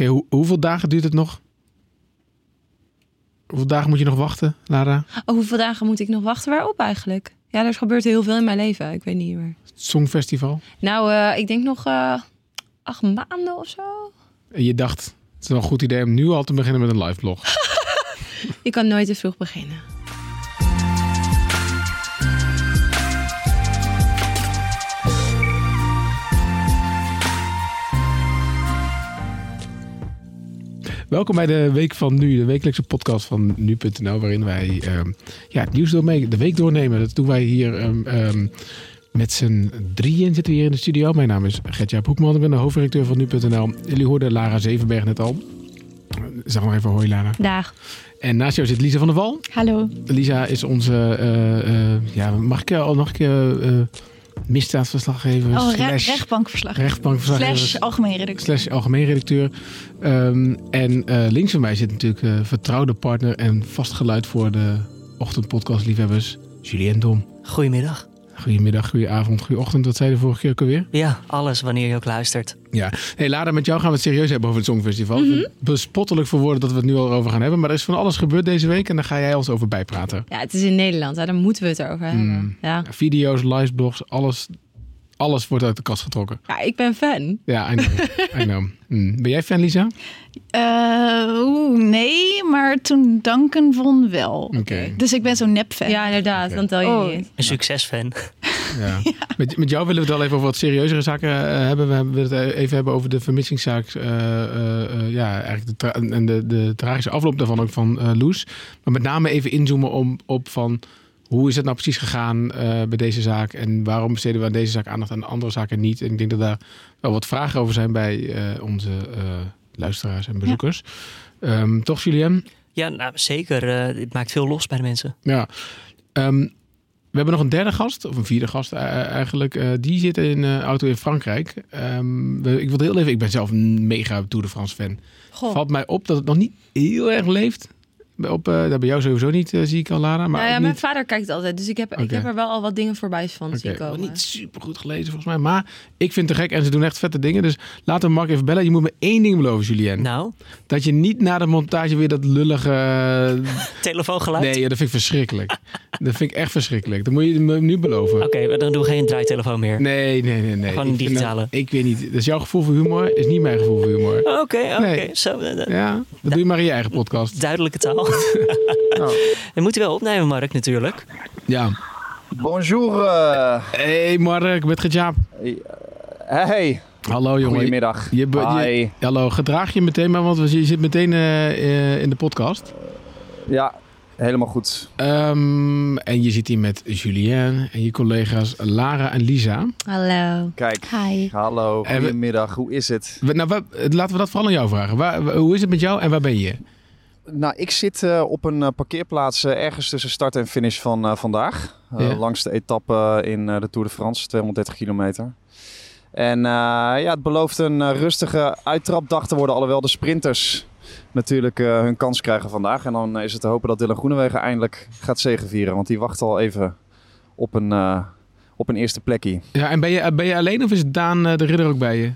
Oké, hoe- hoeveel dagen duurt het nog? Hoeveel dagen moet je nog wachten, Lara? Oh, hoeveel dagen moet ik nog wachten? Waarop eigenlijk? Ja, er gebeurt heel veel in mijn leven. Ik weet niet meer. Het Songfestival. Nou, eh, ik denk nog eh, acht maanden of zo. En je dacht, het is wel een goed idee om nu al te beginnen met een live blog. Ik kan nooit te vroeg beginnen. Welkom bij de Week van Nu, de wekelijkse podcast van nu.nl, waarin wij ehm, ja, het nieuws de week doornemen. Dat doen wij hier ehm, ehm, met z'n drieën zitten we hier in de studio. Mijn naam is Gertjaap Hoekman, ik ben de hoofdredacteur van nu.nl. Jullie hoorden Lara Zevenberg net al. Zeg maar even hoi Lara. Dag. En naast jou zit Lisa van der Val. Hallo. Lisa is onze, eh, eh, ja, mag ik al nog een keer misdaadverslaggever? Oh, re- slash rechtbankverslaggever. rechtbankverslaggever. Slash algemeen redacteur. slash algemeen redacteur. Ehm, en eh, links van mij zit natuurlijk eh, vertrouwde partner en vast geluid voor de ochtendpodcastliefhebbers, Julien Dom. Goedemiddag. Goedemiddag, goedenavond, goedeochtend. Wat zei je de vorige keer ook alweer? Ja, alles wanneer je ook luistert. Ja. Hey Lara, met jou gaan we het serieus hebben over het Songfestival. Bespottelijk voor woorden dat we het nu al over gaan hebben. Maar er is van alles gebeurd deze week en daar ga jij ons over bijpraten. Ja, het is in Nederland. Hè? Daar moeten we het over hebben. Mm. Ja. Video's, liveblogs, alles, alles wordt uit de kast getrokken. ja, ik ben fan. Ja, I know. I know. Mm. Ben jij fan, Lisa? Eh, Oeh, nee, maar toen Duncan won wel. Oké. Dus ik ben zo'n nep-fan. Ja, inderdaad. Dan tel je Oh. niet. Een succesfan. Ja. Met, met jou willen we het wel even over wat serieuzere zaken eh, hebben. We hebben- willen het even hebben over de vermissingszaak. eh, ja, eigenlijk de, en de, de tragische afloop daarvan ook van eh Loes. Maar met name even inzoomen om, op van hoe is het nou precies gegaan eh, bij deze zaak? En waarom besteden we aan deze zaak aandacht en aan andere zaken niet? En ik denk dat daar wel wat vragen over zijn bij eh, onze eh, luisteraars en bezoekers. Ehm, toch, Julien? Ja, nou, zeker. het maakt veel los bij de mensen. Ja. Ehm, we hebben nog een derde gast, of een vierde gast eigenlijk. Die zit in eh auto in Frankrijk. Ehm, ik wil heel even, ik ben zelf een mega Tour de France fan. Goh. Valt mij op dat het nog niet heel erg leeft. Op, eh dat bij jou sowieso niet, eh, zie ik al, Lara. Maar nou ja, mijn niet, vader kijkt altijd. Dus ik heb, ik heb er wel al wat dingen voorbij van zien Oké, nog komen. niet super goed gelezen volgens mij. Maar ik vind het te gek en ze doen echt vette dingen. Dus laten we Mark even bellen. Je moet me één ding beloven, Julien. Nou, Dat je niet na de montage weer dat lullige... telefoongeluid. Nee, ja, dat vind ik verschrikkelijk. dat vind ik echt verschrikkelijk. Dat moet je me nu beloven. Oké, maar dan doen we geen draaitelefoon meer. Nee, nee, nee. nee. Gewoon Ik vind digitale. dat- ik weet niet. Dat is jouw gevoel voor humor, is niet mijn gevoel voor humor. Oké, oké. Nee. Zo, eh, Ja, dat doe je maar in je eigen podcast. duidelijke taal. Nou, Dat moet je wel opnemen, Mark, natuurlijk. ja. Bonjour. eh, Hey Mark, met Gejaap. hey, Hallo jongen. goedemiddag. Je, hallo, gedraag je meteen maar, want je zit meteen eh, eh, in de podcast. Ja, helemaal goed. Ehm, en je zit hier met Julien en je collega's Lara en Lisa. Hallo. Kijk, Hi. hallo, goedemiddag. Hoe is het? We- nou, laten we dat vooral aan jou vragen. Waar, wa- hoe is het met jou en waar ben je? Nou, ik zit eh, op een eh, parkeerplaats eh, ergens tussen start en finish van vandaag. Ja. Langs de etappe in de Tour de France, 230 kilometer. En ja, het belooft een rustige uittrapdag te worden. Alhoewel de sprinters natuurlijk hun kans krijgen vandaag. En dan is het te hopen dat Dylan Groenewegen eindelijk gaat zegevieren. Want die wacht al even op een, op een eerste plekje. Ja, en ben je, ben je alleen of is Daan de ridder ook bij je?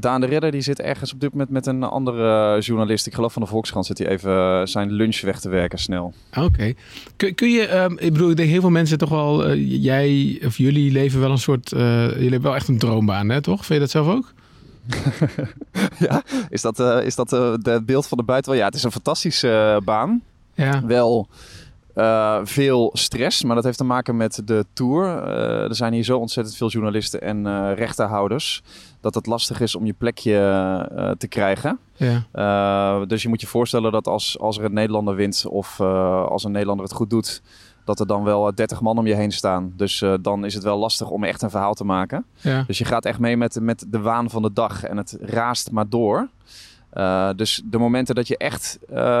Daan de Ridder die zit ergens op dit moment met een andere journalist. Ik geloof van de Volkskrant zit hij even eh, zijn lunch weg te werken snel. Oké. Kun, kun je, ehm, ik bedoel, ik denk heel veel mensen toch wel, eh, jij of jullie leven wel een soort, eh, jullie hebben wel echt een droombaan, hè, toch? Vind je dat zelf ook? ja, is dat, is dat het beeld van de buitenwereld? Ja, het is een fantastische baan. Ja. Wel veel stress, maar dat heeft te maken met de Tour. Er zijn hier zo ontzettend veel journalisten en eh, rechterhouders... dat het lastig is om je plekje eh, te krijgen. Ja. Eh, dus je moet je voorstellen dat als, als er een Nederlander wint of eh, als een Nederlander het goed doet, dat er dan wel eh, 30 man om je heen staan. Dus dan is het wel lastig om echt een verhaal te maken. Ja. Dus je gaat echt mee met, met de waan van de dag en het raast maar door. Dus de momenten dat je echt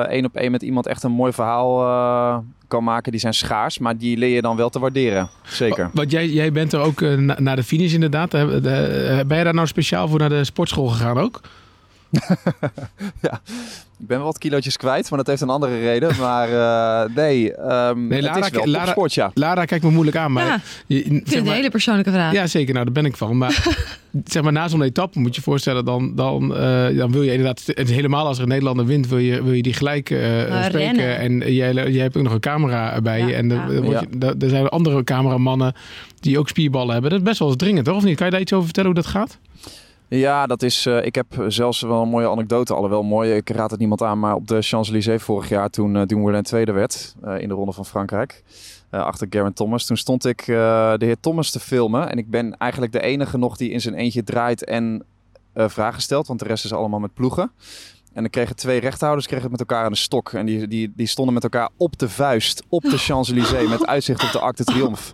één op één met iemand echt een mooi verhaal maken, die zijn schaars. Maar die leer je dan wel te waarderen. Zeker. Want jij, jij bent er ook eh, na, naar de finish inderdaad. De- eh, ben je daar nou speciaal voor naar de sportschool gegaan ook? ja, ik ben wel wat kilootjes kwijt, maar dat heeft een andere reden. Maar eh, nee, ehm, Nee, Lara- het is wel Lara- sport, ja. Lara kijkt me moeilijk aan, maar... Ja, je- ik vind het een maar- hele persoonlijke vraag. Ja, zeker. Nou, daar ben ik van. Maar zeg maar, na zo'n etappe moet je je voorstellen, dan, dan, eh, dan wil je inderdaad, en helemaal als er een Nederlander wint, wil je, wil je die gelijk eh, Maar spreken. rennen. En jij, jij hebt ook nog een camera bij je. En er, ja. er er- er zijn andere cameramannen die ook spierballen hebben. Dat is best wel eens dringend, toch? Of niet? Kan je daar iets over vertellen hoe dat gaat? Ja, dat is. eh, ik heb zelfs wel een mooie anekdote. Alhoewel mooi, ik raad het niemand aan. Maar op de Champs-Élysées vorig jaar, toen uh, Dumoulin tweede werd eh, in de Ronde van Frankrijk. eh, achter Geraint Thomas. Toen stond ik eh, de heer Thomas te filmen. En ik ben eigenlijk de enige nog die in zijn eentje draait en eh, vragen stelt. Want de rest is allemaal met ploegen. En dan kregen twee rechthouders kregen het met elkaar aan de stok. En die, die, die stonden met elkaar op de vuist op de Champs-Élysées. met uitzicht op de Arc de Triomphe.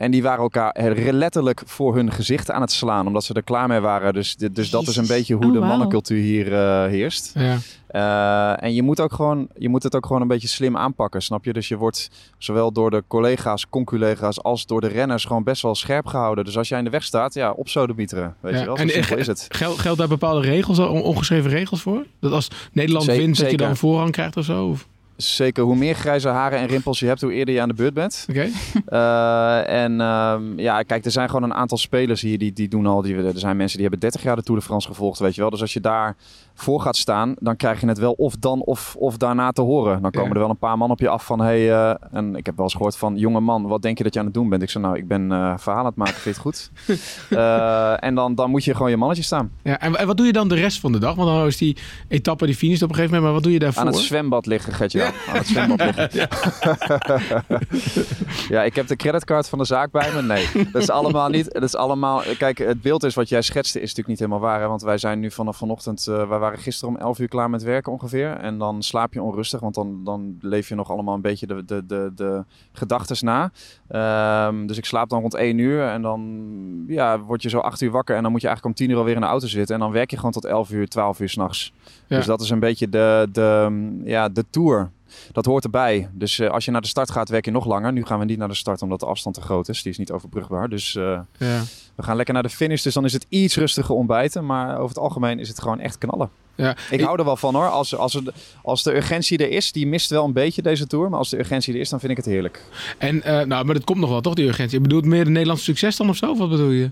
En die waren elkaar letterlijk voor hun gezicht aan het slaan, omdat ze er klaar mee waren. Dus, dus dat is een beetje hoe Oh, de mannencultuur hier eh, heerst. Ja. Eh, en je moet, ook gewoon, je moet het ook gewoon een beetje slim aanpakken, snap je? Dus je wordt zowel door de collega's, conculega's, als door de renners gewoon best wel scherp gehouden. Dus als jij in de weg staat, ja, op mieteren. Weet Ja. je wel, En, simpel eh, is het. Gel- geldt daar bepaalde regels, on- ongeschreven regels voor? Dat als Nederland Zeker- wint, dat je dan voorrang krijgt of zo? Of- Zeker, hoe meer grijze haren en rimpels je hebt, hoe eerder je aan de beurt bent. Oké. Eh, en ehm, ja, kijk, er zijn gewoon een aantal spelers hier die, die doen al. Die, er zijn mensen die hebben 30 jaar de Tour de France gevolgd, weet je wel. Dus als je daar voor gaat staan, dan krijg je het wel of dan of, of daarna te horen. Dan komen Ja. er wel een paar man op je af van, hey, eh, en ik heb wel eens gehoord van, jonge man, wat denk je dat je aan het doen bent? Ik zei, nou, ik ben eh verhaal aan het maken, vind je het goed? En dan, dan moet je gewoon je mannetje staan. Ja, en, en wat doe je dan de rest van de dag? Want dan is die etappe die finish op een gegeven moment, maar wat doe je daarvoor? Aan het zwembad liggen, Getje. Aan het zwembad liggen. ja, ik heb de creditcard van de zaak bij me. Nee, dat is allemaal niet. Dat is allemaal. Kijk, het beeld is wat jij schetste, is natuurlijk niet helemaal waar. Hè? Want wij zijn nu vanaf vanochtend. eh wij waren gisteren om 11 uur klaar met werken ongeveer. En dan slaap je onrustig, want dan, dan leef je nog allemaal een beetje de, de, de, de gedachten na. Ehm, dus ik slaap dan rond 1 uur. En dan ja, word je zo 8 uur wakker. En dan moet je eigenlijk om 10 uur alweer in de auto zitten. En dan werk je gewoon tot 11 uur, 12 uur s'nachts. Ja. Dus dat is een beetje de, de, ja, de tour. Dat hoort erbij. Dus eh, als je naar de start gaat, werk je nog langer. Nu gaan we niet naar de start omdat de afstand te groot is. Die is niet overbrugbaar. Dus eh, Ja. we gaan lekker naar de finish. Dus dan is het iets rustiger ontbijten. Maar over het algemeen is het gewoon echt knallen. Ja. Ik hou er wel van hoor. Als, als, er, als de urgentie er is, die mist wel een beetje deze tour. Maar als de urgentie er is, dan vind ik het heerlijk. En, eh, nou, maar dat komt nog wel, toch, die urgentie? Je bedoelt meer de Nederlandse succes dan of zo? Of wat bedoel je?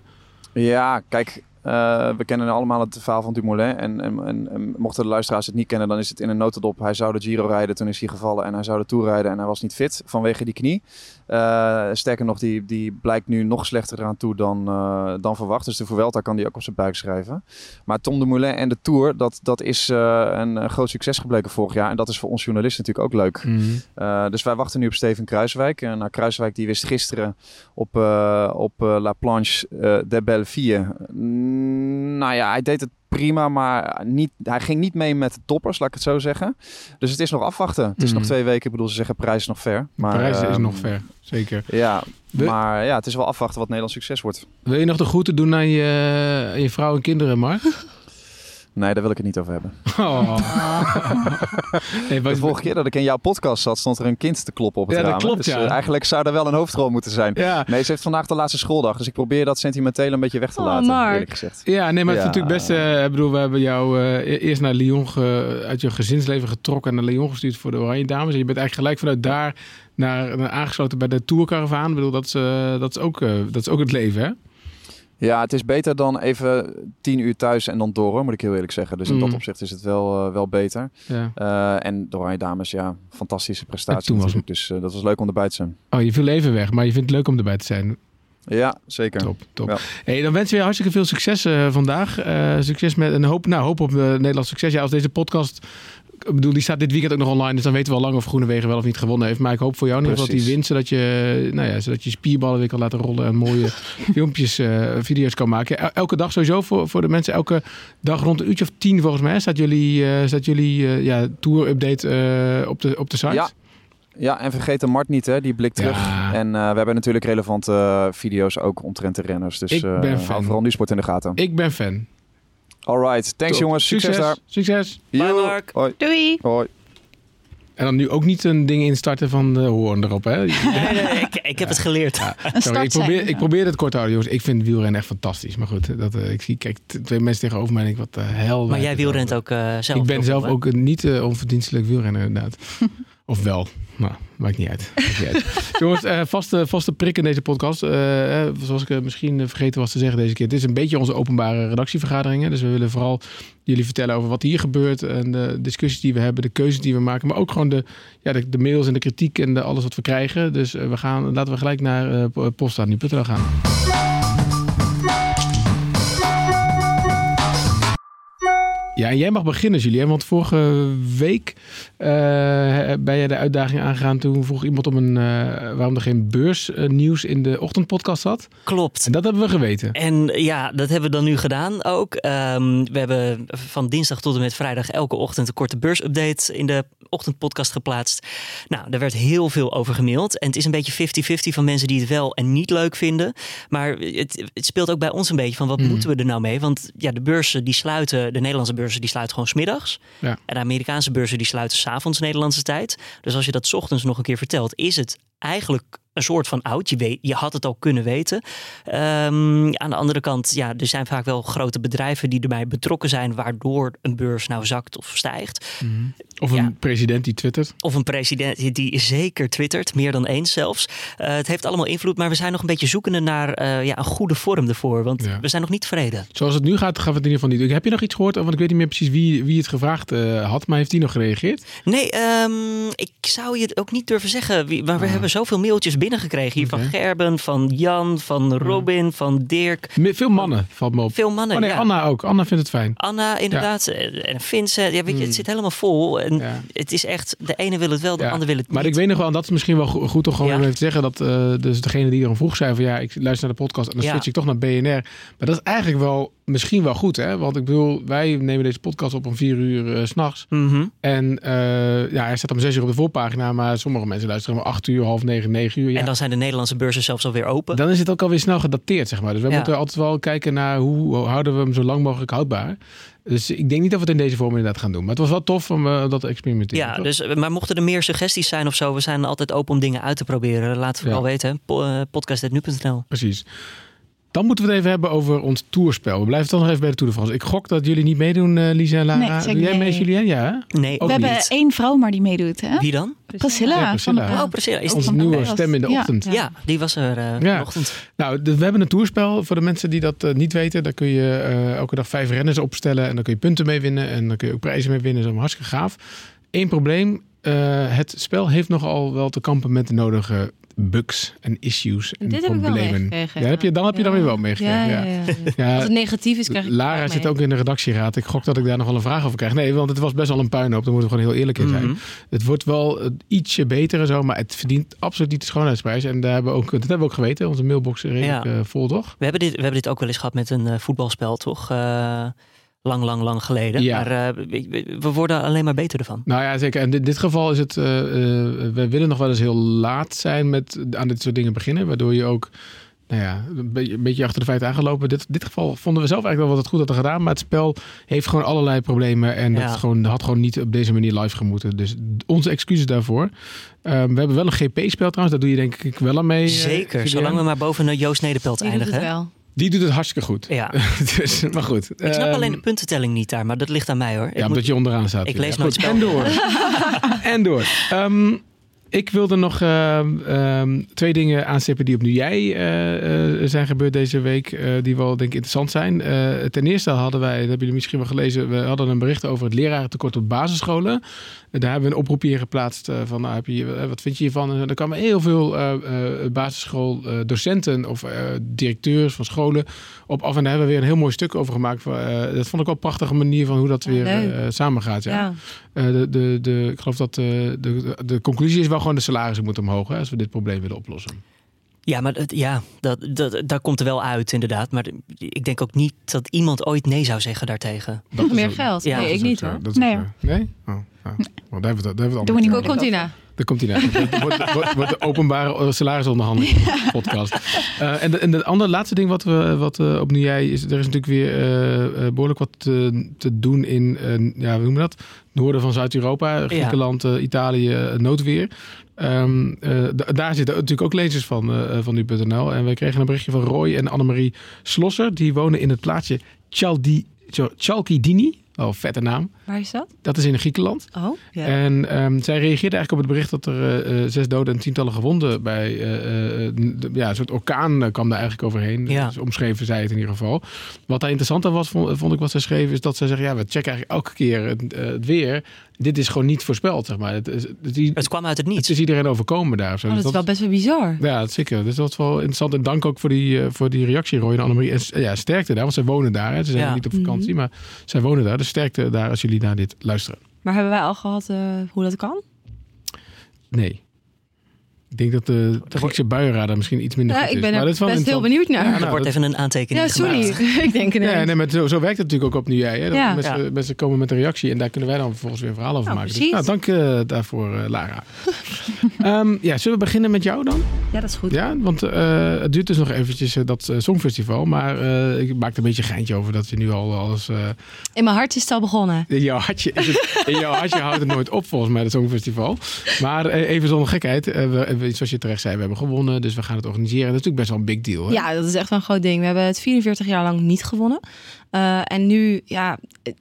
Ja, kijk, eh, we kennen allemaal het verhaal van Dumoulin. En, en, en, en mochten de luisteraars het niet kennen, dan is het in een notendop. Hij zou de Giro rijden, toen is hij gevallen. En hij zou de Tour rijden en hij was niet fit vanwege die knie. Eh, sterker nog, die, die blijkt nu nog slechter eraan toe dan, eh, dan verwacht. Dus de Vuelta kan die ook op zijn buik schrijven. Maar Tom Dumoulin en de Tour, dat, dat is een, groot succes gebleken vorig jaar. En dat is voor ons journalisten natuurlijk ook leuk. Mhm. Dus wij wachten nu op Steven Kruiswijk. En nou, Kruiswijk die wist gisteren op, op La Planche de Belleville. Nou ja, hij deed het prima, maar niet, hij ging niet mee met de toppers, laat ik het zo zeggen. Dus het is nog afwachten. Het is Mhm. nog twee weken. Ik bedoel, ze zeggen prijs is nog ver. Maar, Parijs is ehm, nog ver, zeker. Ja, We- maar ja, het is wel afwachten wat Nederlands succes wordt. Wil je nog de groeten doen aan je, aan je vrouw en kinderen, Mark? Nee, daar wil ik het niet over hebben. Oh. Nee, De vorige keer dat ik in jouw podcast zat, stond er een kind te kloppen op het Ja, dat raam. klopt, dus, ja. eh, eigenlijk zou er wel een hoofdrol moeten zijn. Ja. Nee, ze heeft vandaag de laatste schooldag. Dus ik probeer dat sentimenteel een beetje weg te Oh, laten, Mark. eerlijk gezegd. Ja, nee, maar het is natuurlijk best... eh, ik bedoel, we hebben jou eh, e- eerst naar Lyon ge- uit je gezinsleven getrokken en naar Lyon gestuurd voor de Oranje Dames. En je bent eigenlijk gelijk vanuit daar naar, naar aangesloten bij de Tourcaravaan. Ik bedoel, dat is, dat, is ook, eh, dat is ook het leven, hè? Ja, het is beter dan even tien uur thuis en dan door, moet ik heel eerlijk zeggen. Dus in Mm. dat opzicht is het wel, eh, wel beter. Ja. Eh, en de Oranje Dames, ja, fantastische prestatie toen was. Dus eh, dat was leuk om erbij te zijn. Oh, je viel even weg, maar je vindt het leuk om erbij te zijn. Ja, zeker. Top, top. Ja. Hey, dan wensen we je hartstikke veel succes vandaag. Succes met een hoop, nou, hoop op uh, Nederlands succes. Ja, als deze podcast, ik bedoel, die staat dit weekend ook nog online. Dus dan weten we al lang of Groenewegen wel of niet gewonnen heeft. Maar ik hoop voor jou geval dat hij wint. Zodat je, nou ja, zodat je spierballen weer kan laten rollen. En mooie filmpjes, eh, video's kan maken. El- elke dag sowieso voor, voor de mensen. Elke dag rond een uurtje of tien volgens mij. Staat jullie, eh, staat jullie eh, ja, tour-update op, de, op de site? Ja. Ja, en vergeet de Mart niet, hè, die blik terug. Ja. En we hebben natuurlijk relevante video's ook omtrent de renners. Dus Ik ben hou fan. vooral nu sport in de gaten. Ik ben fan. Alright, thanks Top. jongens. Succes, daar. Succes. Bye. Hoi. Doei! Hoi. En dan nu ook niet een ding instarten van de hoorn erop, hè? Nee, nee, ik, ik heb het geleerd. Ja, Een sorry, ik, probeer, ik probeer het kort te houden, jongens. Ik vind wielrennen echt fantastisch. Maar goed, dat, eh, ik zie kijk, twee mensen tegenover mij en ik wat de hel. Maar jij het wielrent ook eh, zelf. Ik ben zelf ook een niet eh, onverdienstelijk wielrenner, inderdaad. of wel. Nou, maakt niet uit. Maakt niet uit. Jongens, eh, vaste, vaste prik in deze podcast. Eh, zoals ik eh, misschien vergeten was te zeggen deze keer. Dit is een beetje onze openbare redactievergaderingen. Dus we willen vooral jullie vertellen over wat hier gebeurt. En de discussies die we hebben, de keuzes die we maken. Maar ook gewoon de, ja, de, de mails en de kritiek en de, alles wat we krijgen. Dus we gaan, laten we gelijk naar uh, Posta.nu.nl gaan. Ja, en jij mag beginnen, Julien. Want vorige week uh, ben jij de uitdaging aangegaan. Toen vroeg iemand om een, uh, waarom er geen beursnieuws in de ochtendpodcast zat. Klopt. En dat hebben we geweten. En ja, dat hebben we dan nu gedaan ook. Um, we hebben van dinsdag tot en met vrijdag elke ochtend een korte beursupdate in de ochtendpodcast geplaatst. Nou, daar werd heel veel over gemaild. En het is een beetje 50-50 van mensen die het wel en niet leuk vinden. Maar het, het speelt ook bij ons een beetje van wat mm. moeten we er nou mee? Want ja, de beurzen die sluiten, de Nederlandse beurzen die sluiten gewoon smiddags. Ja. En de Amerikaanse beurzen die sluiten s'avonds Nederlandse tijd. Dus als je dat 's ochtends nog een keer vertelt, is het eigenlijk een soort van oud. Je, weet, je had het al kunnen weten. Um, aan de andere kant, ja, er zijn vaak wel grote bedrijven die erbij betrokken zijn, waardoor een beurs nou zakt of stijgt. Mm. Of een president die twittert. Of een president die zeker twittert, meer dan eens zelfs. Uh, het heeft allemaal invloed, maar we zijn nog een beetje zoekende naar uh, ja, een goede vorm ervoor. Want Ja. we zijn nog niet tevreden. Zoals het nu gaat, gaan we het in ieder geval niet doen. Heb je nog iets gehoord? Want ik weet niet meer precies wie, wie het gevraagd uh, had. Maar heeft die nog gereageerd? Nee, um, ik zou je het ook niet durven zeggen. Maar we Ah. hebben zoveel mailtjes binnengekregen hier van Gerben, van Jan, van Robin, van Dirk. Veel mannen valt me op. Veel mannen. Oh nee, ja. Anna ook. Anna vindt het fijn. Anna, inderdaad. En Vincent. Ja, weet je, Hmm. het zit helemaal vol. En het is echt, de ene wil het wel, de ander wil het Maar niet. ik weet nog wel, en dat is misschien wel go- goed om gewoon even te zeggen, dat eh, dus degene die erom vroeg zei van ja, ik luister naar de podcast en dan switch ik toch naar BNR. Maar dat is eigenlijk wel misschien wel goed, hè? Want ik bedoel, wij nemen deze podcast op om vier uur eh, 's s'nachts. Mhm. En eh, ja, hij staat om zes uur op de voorpagina, maar sommige mensen luisteren om acht uur, half negen, negen uur. Ja. En dan zijn de Nederlandse beurzen zelfs alweer open. Dan is het ook alweer snel gedateerd, zeg maar. Dus we Ja. moeten altijd wel kijken naar hoe houden we hem zo lang mogelijk houdbaar. Dus ik denk niet dat we het in deze vorm inderdaad gaan doen. Maar het was wel tof om eh, dat te experimenteren. Ja, toch? dus, maar mochten er meer suggesties zijn of zo, we zijn altijd open om dingen uit te proberen. Laat het vooral Ja. weten. Po, eh, podcast.nu.nl. Precies. Dan moeten we het even hebben over ons toerspel. We blijven toch nog even bij de Tour de France. Ik gok dat jullie niet meedoen, eh, Lisa en Lara. Nee, Doe jij mee. Julien? Ja, hè? Nee, Ook we hebben één vrouw maar die meedoet, hè? wie dan? Priscilla. Ja, Priscilla. van de- Oh, Priscilla. Is Onze nieuwe stem in de Ja. ochtend. Ja, die was er eh Ja. vanochtend. Nou, de- we hebben een toerspel. Voor de mensen die dat eh, niet weten, daar kun je eh, elke dag vijf renners opstellen. En dan kun je punten mee winnen. En dan kun je ook prijzen mee winnen. Dat is allemaal hartstikke gaaf. Eén probleem. eh, het spel heeft nogal wel te kampen met de nodige bugs en issues en Dit heb ik wel problemen. meegekregen. Ja, heb je, dan heb je dan weer wel meegekregen. Ja, Ja, ja, ja, ja. Ja, Als het negatief is, krijg ik Lara zit mee. ook in de redactieraad. Ik gok dat ik daar nog wel een vraag over krijg. Nee, want het was best wel een puinhoop. Daar moeten we gewoon heel eerlijk in zijn. Mhm. Het wordt wel eh, ietsje beter en zo, maar het verdient absoluut niet de schoonheidsprijs. En daar hebben we ook, dat hebben we ook geweten. Onze mailbox is redelijk Ja. eh, vol, toch? We hebben, dit, we hebben dit ook wel eens gehad met een eh, voetbalspel, toch? Eh, lang, lang, lang geleden. Ja. Maar eh, we, worden alleen maar beter ervan. Nou ja, zeker. En in dit geval is het, eh, eh, we willen nog wel eens heel laat zijn met aan dit soort dingen beginnen. Waardoor je ook, nou ja, een beetje, een beetje achter de feiten aangelopen. Dit, dit geval vonden we zelf eigenlijk wel wat het goed hadden gedaan. Maar het spel heeft gewoon allerlei problemen. En dat Ja. gewoon, had gewoon niet op deze manier live gemoeten. Dus onze excuses daarvoor. Ehm, we hebben wel een GP-spel trouwens. Daar doe je denk ik wel aan mee. Zeker, zolang we maar boven uh, Joost Nederpelt eindigen. Die doet het hartstikke goed. Ja. dus, maar goed. Ik snap alleen de puntentelling niet daar, maar dat ligt aan mij hoor. Ik Ja, moet- omdat je onderaan staat. ik Ja, lees goed. nooit spel. En door. en door. Ehm, ik wilde nog ehm, ehm, twee dingen aanstippen die opnieuw jij eh, eh, zijn gebeurd deze week. eh, die wel denk ik interessant zijn. Ten eerste hadden wij, dat hebben jullie misschien wel gelezen, we hadden een bericht over het lerarentekort op basisscholen. Daar hebben we een oproepje in geplaatst van, nou, heb je, wat vind je hiervan? En er kwamen heel veel basisschooldocenten of directeurs van scholen op af. En daar hebben we weer een heel mooi stuk over gemaakt. Dat vond ik wel een prachtige manier van hoe dat weer eh, samengaat. Ja. Ja. De, de, de, ik geloof dat de, de, de conclusie is wel gewoon de salarissen moeten omhoog hè, als we dit probleem willen oplossen. Ja, maar het, ja, dat, dat, daar komt er wel uit inderdaad. Maar ik denk ook niet dat iemand ooit nee zou zeggen daartegen. Dat is Meer ook- geld? Ja, nee, ik niet hoor. Nee. Nee? Oh, nou, daar hebben we het, daar hebben we het Doen we niet ook over. Contina. Daar komt hij naar. Wordt, wordt, wordt de openbare salarisonderhandeling podcast. Eh, en, de, en de andere laatste ding wat, we, wat eh, opnieuw jij is, er is natuurlijk weer eh, eh, behoorlijk wat te, te doen in, ja, hoe noem je dat? Noorden van Zuid-Europa, Griekenland, Italië, noodweer. Ehm, eh, daar zitten natuurlijk ook lezers van, eh, van nu.nl. En we kregen een berichtje van Roy en Annemarie Slosser. Die wonen in het plaatsje Chaldi, Chalkidini. Een vette naam. Waar is dat? Dat is in Griekenland. Oh, ja. En ehm, zij reageerde eigenlijk op het bericht dat er eh, eh, zes doden en tientallen gewonden bij eh, eh, de- ja, een soort orkaan kwam daar eigenlijk overheen. Ja. Dus omschreven zij het in ieder geval. Wat daar interessanter was, vond, vond ik wat zij schreef, is dat zij zeggen, ja, we checken eigenlijk elke keer het, het weer. Dit is gewoon niet voorspeld, zeg maar. Het, is- het, is- Het kwam uit het het niets. is iedereen overkomen daar. zo. Oh, Dus dat is wel best wel bizar. ja, dat is zeker. Dus dat is wel interessant. En dank ook voor die, eh, voor die reactie, Roy en Annemarie. En ja, sterkte daar, want zij wonen daar. Hè. Ze zijn Ja. niet op vakantie, maar zij wonen daar. Dus sterkte daar als jullie naar dit luisteren. Maar hebben wij al gehad eh, hoe dat kan? Nee. Ik denk dat de Griekse buienradar misschien iets minder Ja, goed ik is. ben Maar er dat is wel best heel benieuwd naar. Ja, Ja, nou, er wordt dat- even een aantekening sorry. gemaakt. ik denk ineens. Ja, nee, maar zo, zo werkt het natuurlijk ook op nu jij. Hè? Dat Ja. Mensen, Ja. mensen komen met een reactie en daar kunnen wij dan vervolgens weer een verhaal over Nou, maken. precies. Dus, nou, dank eh, daarvoor, eh, Lara. Ehm, ja, zullen we beginnen met jou dan? Ja, dat is goed. Ja, want eh, het duurt dus nog eventjes dat eh, Songfestival. Maar eh, ik maakte een beetje een geintje over dat je nu al alles... eh, In mijn hart is het al begonnen. in jouw hartje, is het, in jouw hartje houdt het nooit op volgens mij, het Songfestival. Maar eh, even zonder gekheid. we, zoals je terecht zei, we hebben gewonnen. Dus we gaan het organiseren. Dat is natuurlijk best wel een big deal. Hè? Ja, dat is echt wel een groot ding. We hebben het 44 jaar lang niet gewonnen. Eh, en nu, ja,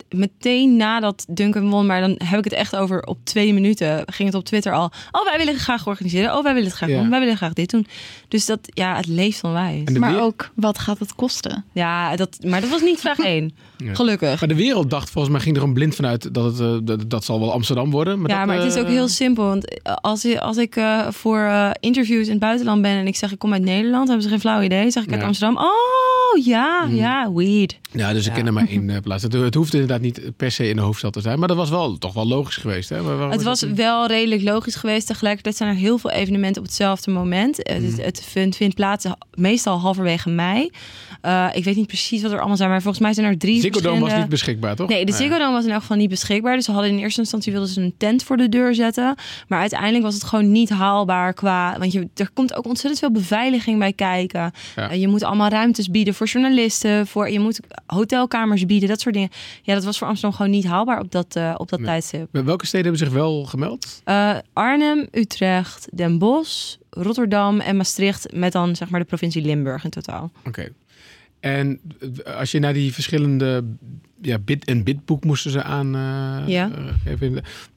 meteen nadat Duncan won, maar dan heb ik het echt over op twee minuten, ging het op Twitter al. Oh, wij willen het graag organiseren. Oh, wij willen het graag Ja. doen. Wij willen graag dit doen. Dus dat, ja, het leeft onwijs. Maar weer- ook, wat gaat het kosten? Ja, dat, maar dat was niet vraag één. Ja. Gelukkig. Maar de wereld dacht volgens mij ging er een blind vanuit dat het eh, dat, dat zal wel Amsterdam worden. Maar ja, dat, maar het is eh, ook heel simpel. Want als, ik- als ik eh, voor interviews in het buitenland ben en ik zeg ik kom uit Nederland, hebben ze geen flauw idee. Zeg ik uit Ja. Amsterdam. Oh ja, Mm. ja, weed. Ja, dus ik ken er maar één eh, plaats. Het, het hoeft inderdaad niet per se in de hoofdstad te zijn. Maar dat was wel toch wel logisch geweest. Hè? Het was dat wel redelijk logisch geweest. Tegelijkertijd zijn er heel veel evenementen op hetzelfde moment. Mm. Het, het vindt, vindt plaats meestal halverwege mei. Eh, ik weet niet precies wat er allemaal zijn, maar volgens mij zijn er drie Ziggo Dome was niet beschikbaar, toch? Nee, de Ziggo Dome was in elk geval niet beschikbaar. Dus ze hadden in eerste instantie wilden ze een tent voor de deur zetten. Maar uiteindelijk was het gewoon niet haalbaar qua... Want je, er komt ook ontzettend veel beveiliging bij kijken. Ja. Eh, je moet allemaal ruimtes bieden voor journalisten. Voor, je moet hotelkamers bieden, dat soort dingen. Ja, dat was voor Amsterdam gewoon niet haalbaar op dat, eh, op dat Nee. tijdstip. Welke steden hebben zich wel gemeld? Arnhem, Utrecht, Den Bosch, Rotterdam en Maastricht. Met dan zeg maar de provincie Limburg in totaal. Oké. En eh, als je naar die verschillende ja, bid en bidboek moesten ze aan eh, Ja. eh.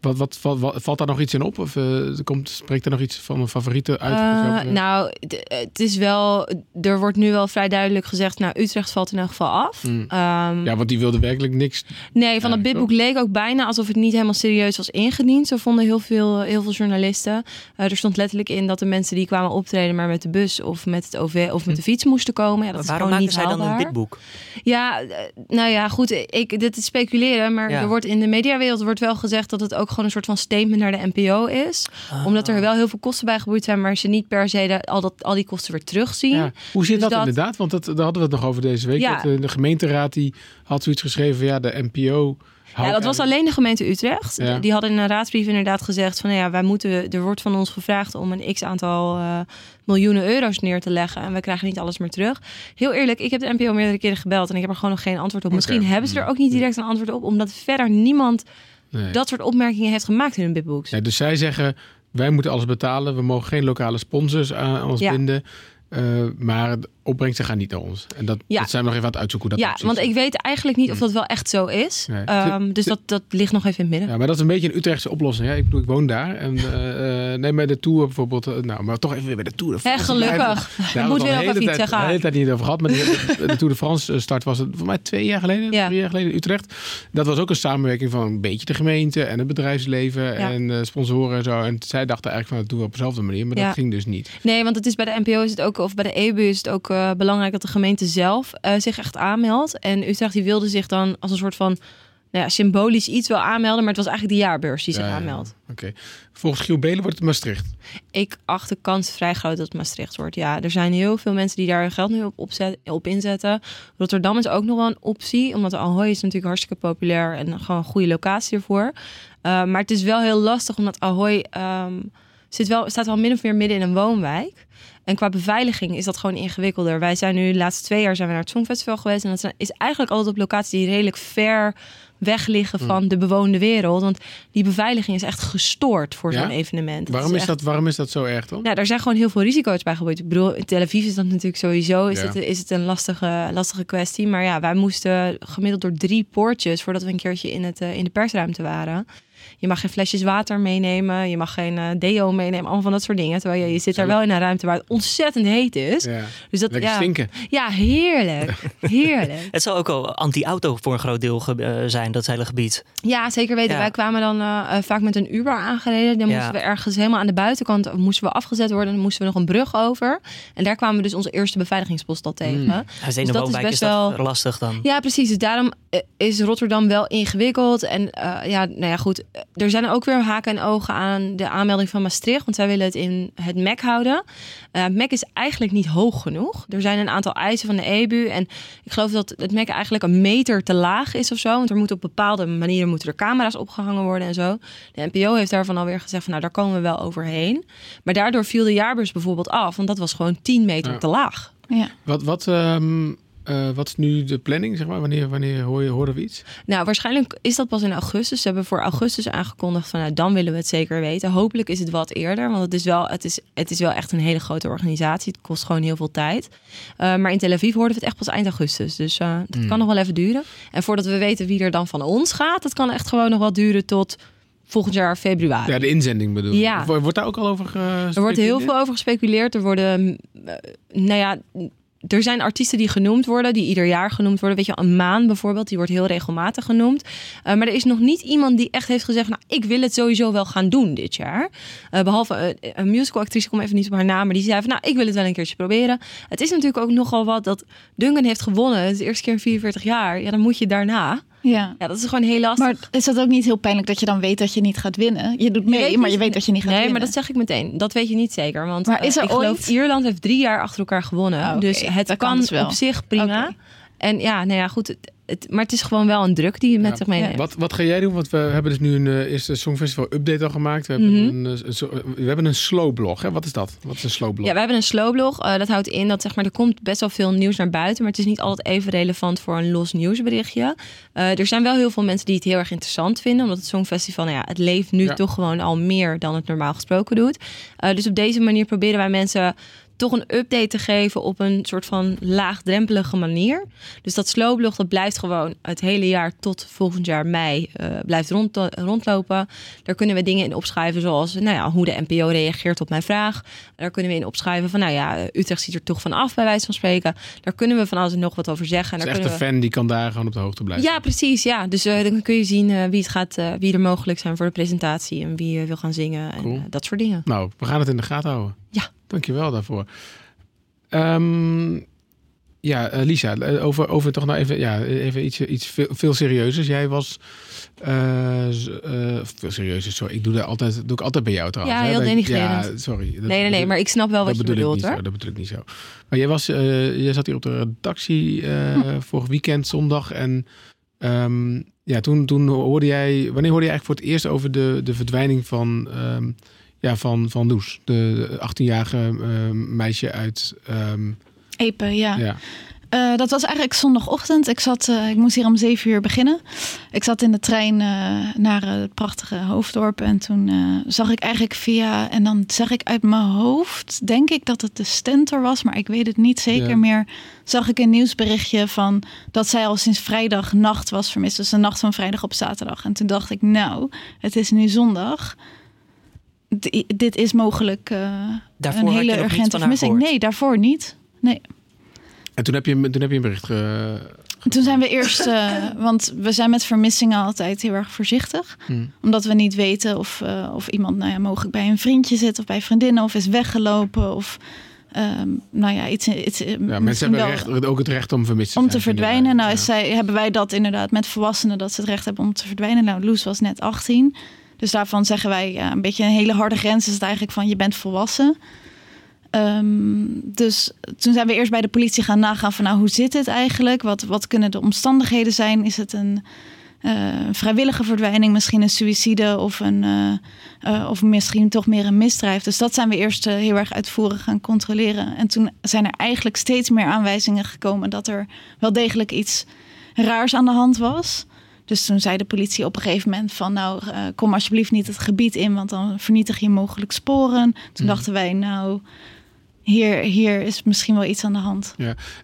Wat, wat, wat, wat- valt daar nog iets in op? Of eh, komt, spreekt er nog iets van een favoriete uit? Nou, het is wel. Er wordt nu wel vrij duidelijk gezegd. Nou, Utrecht valt in elk geval af. Hmm. Ehm, Ja, want die wilde werkelijk niks. nee, van dat bidboek leek ook bijna alsof het niet helemaal serieus was ingediend. Zo vonden heel veel, heel veel journalisten. Er stond letterlijk in dat de mensen die kwamen optreden, maar met de bus of met het OV of met de fiets moesten komen. Ja, dat Maar waarom niet zij dan een bidboek? Ja, nou ja, goed. Ik, dit is speculeren, maar Ja. er wordt in de mediawereld wordt wel gezegd dat het ook gewoon een soort van statement naar de NPO is. Ah. Omdat er wel heel veel kosten bij geboeid zijn, maar ze niet per se de, al, dat, al die kosten weer terugzien. Ja. Hoe zit Dus dat, dat- inderdaad? Want dat, daar hadden we het nog over deze week. Ja. Dat, eh, de gemeenteraad die had zoiets geschreven. Ja, de NPO. Ja, dat was alleen de gemeente Utrecht. Ja. Die hadden in een raadsbrief inderdaad gezegd van nou ja, wij moeten, er wordt van ons gevraagd om een x aantal eh, miljoenen euro's neer te leggen en we krijgen niet alles meer terug. Heel eerlijk, ik heb de NPO meerdere keren gebeld en ik heb er gewoon nog geen antwoord op. Misschien hebben ze er ook niet direct een antwoord op, omdat verder niemand Nee. dat soort opmerkingen heeft gemaakt in hun bidbooks. Ja, dus zij zeggen, wij moeten alles betalen. We mogen geen lokale sponsors aan ons Ja. binden. Eh, maar opbrengsten gaan niet naar ons. En dat, Ja. dat zijn we nog even aan het uitzoeken. Hoe dat ja, precies want ik weet eigenlijk niet of dat wel echt zo is. Nee. Ehm, dus dat, dat ligt nog even in het midden. Ja, maar dat is een beetje een Utrechtse oplossing. Hè? Ik bedoel, ik woon daar. En eh, neem bij de Tour bijvoorbeeld. eh, nou, maar toch even weer bij de Tour France. gelukkig. Daar Dat hebben we weer nog even iets zeggen. De hele tijd niet over gehad. Maar de, de Tour de France start was het voor mij twee jaar geleden. Ja. Drie jaar geleden in Utrecht. Dat was ook een samenwerking van een beetje de gemeente en het bedrijfsleven Ja. en eh, sponsoren en zo. En zij dachten eigenlijk van dat doen we op dezelfde manier. Maar Ja. dat ging dus niet. Nee, want het is bij de NPO is het ook, of bij de EBU is het ook eh, belangrijk dat de gemeente zelf eh, zich echt aanmeldt. En Utrecht die wilde zich dan als een soort van nou ja, symbolisch iets wel aanmelden, maar het was eigenlijk de jaarbeurs die zich Ja, ja. aanmeldt. Oké. Volgens Giel Belen wordt het Maastricht. Ik acht de kans vrij groot dat het Maastricht wordt. Ja, er zijn heel veel mensen die daar hun geld nu op, opzet, op inzetten. Rotterdam is ook nog wel een optie, omdat Ahoy is natuurlijk hartstikke populair en gewoon een goede locatie ervoor. Uh, maar het is wel heel lastig, omdat Ahoy... Um, zit wel, staat wel min of meer midden in een woonwijk. En qua beveiliging is dat gewoon ingewikkelder. Wij zijn nu de laatste twee jaar zijn we naar het Songfestival geweest. En dat is eigenlijk altijd op locaties die redelijk ver weg liggen Hmm. van de bewoonde wereld. Want die beveiliging is echt gestoord voor Ja? zo'n evenement. Waarom is, echt- dat, waarom is dat zo erg dan? nou, daar zijn gewoon heel veel risico's bij gebeurd. Ik bedoel, in Tel Aviv is dat natuurlijk sowieso is Ja. het, is het een lastige, lastige kwestie. Maar ja, wij moesten gemiddeld door drie poortjes voordat we een keertje in, het, eh, in de persruimte waren. Je mag geen flesjes water meenemen, je mag geen eh, deo meenemen, allemaal van dat soort dingen. Terwijl je, je zit daar wel in een ruimte waar het ontzettend heet is. Ja. Dus dat, Lekker ja, stinken. ja, heerlijk. Heerlijk. Het zal ook al anti-auto voor een groot deel eh, zijn, dat hele gebied. Ja, zeker weten. Ja. Wij kwamen dan eh, vaak met een Uber aangereden. Dan Ja. moesten we ergens helemaal aan de buitenkant moesten we afgezet worden. Dan moesten we nog een brug over. En daar kwamen we dus onze eerste beveiligingspost al tegen. Mm. Ja, dus dat is best dat wel- lastig dan. Ja, precies. Dus daarom is Rotterdam wel ingewikkeld. En eh, ja, nou ja, goed. Eh, Er zijn ook weer haken en ogen aan de aanmelding van Maastricht. Want zij willen het in het MEC houden. Eh MEC is eigenlijk niet hoog genoeg. Er zijn een aantal eisen van de EBU. En ik geloof dat het MEC eigenlijk een meter te laag is of zo. Want er moeten op bepaalde manieren moeten er camera's opgehangen worden en zo. De NPO heeft daarvan alweer gezegd van nou, daar komen we wel overheen. Maar daardoor viel de jaarbeurs bijvoorbeeld af. Want dat was gewoon 10 meter Ja. te laag. Ja. Wat, wat, ehm, eh, wat is nu de planning, zeg maar? Wanneer, wanneer hoor je, horen we iets? Nou, waarschijnlijk is dat pas in augustus. Ze hebben voor augustus aangekondigd van nou, dan willen we het zeker weten. Hopelijk is het wat eerder, want het is wel, het is, het is wel echt een hele grote organisatie. Het kost gewoon heel veel tijd. Uh, maar in Tel Aviv hoorden we het echt pas eind augustus. Dus uh, dat Hmm. kan nog wel even duren. En voordat we weten wie er dan van ons gaat, dat kan echt gewoon nog wel duren tot volgend jaar februari. Ja, de inzending bedoel je. Ja. Wordt daar ook al over gespeculeerd? Er wordt heel veel over gespeculeerd. Er worden, eh, nou ja, er zijn artiesten die genoemd worden, die ieder jaar genoemd worden. Weet je, een maan bijvoorbeeld, die wordt heel regelmatig genoemd. Uh, maar er is nog niet iemand die echt heeft gezegd, nou, ik wil het sowieso wel gaan doen dit jaar. Uh, behalve uh, een musicalactrice, ik kom even niet op haar naam, maar die zei van, nou, ik wil het wel een keertje proberen. Het is natuurlijk ook nogal wat dat Duncan heeft gewonnen. Het is de eerste keer in 44 jaar. Ja, dan moet je daarna. Ja. ja, dat is gewoon heel lastig. Maar is dat ook niet heel pijnlijk dat je dan weet dat je niet gaat winnen? Je doet mee, je maar je weet dat je niet gaat nee, winnen. maar dat zeg ik meteen. Dat weet je niet zeker. Want Maar is er uh, ik geloof ooit- Ierland heeft drie jaar achter elkaar gewonnen. Oké. Dus het Dat kan, kan dus wel. op zich prima. En ja, nou ja, goed. Het, maar het is gewoon wel een druk die je met Ja. zich meeneemt. Wat, wat ga jij doen? Want we hebben dus nu een uh, eerste Songfestival update al gemaakt. We hebben, Mhm. een, een, zo- we hebben een slow blog. Hè? Wat is dat? Wat is een slow blog? Ja, we hebben een slowblog. Uh, dat houdt in dat zeg maar, er komt best wel veel nieuws naar buiten. Maar het is niet altijd even relevant voor een los nieuwsberichtje. Uh, er zijn wel heel veel mensen die het heel erg interessant vinden. Omdat het Songfestival, nou ja, het leeft nu Ja. toch gewoon al meer dan het normaal gesproken doet. Uh, dus op deze manier proberen wij mensen toch een update te geven op een soort van laagdrempelige manier. Dus dat slowblog dat blijft gewoon het hele jaar tot volgend jaar mei uh, blijft rond, rondlopen. Daar kunnen we dingen in opschrijven zoals nou ja, hoe de NPO reageert op mijn vraag. Daar kunnen we in opschrijven van nou ja, Utrecht ziet er toch van af bij wijze van spreken. Daar kunnen we van alles en nog wat over zeggen. En daar echt een we... fan die kan daar gewoon op de hoogte blijven. Ja, precies. Ja. Dus uh, dan kun je zien uh, wie, het gaat, wie er mogelijk zijn voor de presentatie en wie wil gaan zingen en Cool. dat soort dingen. Nou, we gaan het in de gaten houden. Ja. Dankjewel daarvoor. Um, ja, uh, Lisa, over, over toch nou even, ja, even iets, iets veel, veel serieuzers. Jij was uh, veel serieuzer. Sorry, ik doe dat altijd, doe ik altijd bij jou trouwens. Ja, heel denigrerend. Ja, sorry. Dat, nee, nee, nee, maar ik snap wel wat je bedoelt, hoor. Zo, dat bedoel ik niet zo. Maar jij was, jij zat hier op de redactie hm. vorig weekend, zondag en. Um, ja, toen, toen hoorde jij. Wanneer hoorde je eigenlijk voor het eerst over de, de verdwijning van. Um, ja, van, van Loes, de 18-jarige uh, meisje uit. Um, Epe, ja. ja. Uh, dat was eigenlijk zondagochtend. Ik, zat, uh, ik moest hier om zeven uur beginnen. Ik zat in de trein naar het prachtige hoofddorp. En toen zag ik eigenlijk via... En dan zeg ik uit mijn hoofd, denk ik dat het de Stentor was. Maar ik weet het niet zeker ja. meer. Zag ik een nieuwsberichtje van dat zij al sinds vrijdag nacht was vermist. Dus de nacht van vrijdag op zaterdag. En toen dacht ik, nou, het is nu zondag. Dit is mogelijk daarvoor een hele urgente vermissing. Nee, daarvoor niet. Nee. En toen heb je, toen heb je een bericht ge... Toen zijn we eerst, uh, want we zijn met vermissingen altijd heel erg voorzichtig. Hmm. Omdat we niet weten of, uh, of iemand nou ja, mogelijk bij een vriendje zit of bij vriendinnen of is weggelopen. Of um, nou ja, iets. iets ja, mensen hebben recht, ook het recht om vermist te Om te verdwijnen. Nou, ja. zij, hebben wij dat inderdaad met volwassenen dat ze het recht hebben om te verdwijnen. Nou, Loes was net 18. Dus daarvan zeggen wij ja, een beetje een hele harde grens is het eigenlijk van je bent volwassen. Um, dus toen zijn we eerst bij de politie gaan nagaan van nou hoe zit het eigenlijk? Wat, wat kunnen de omstandigheden zijn? Is het een, eh, vrijwillige verdwijning, misschien een suïcide of, een, eh, eh, of misschien toch meer een misdrijf. Dus dat zijn we eerst heel erg uitvoerig gaan controleren. En toen zijn er eigenlijk steeds meer aanwijzingen gekomen dat er wel degelijk iets raars aan de hand was. Dus toen zei de politie op een gegeven moment van nou eh, kom alsjeblieft niet het gebied in, want dan vernietig je mogelijk sporen. Toen Mhm. dachten wij nou hier, hier is misschien wel iets aan de hand.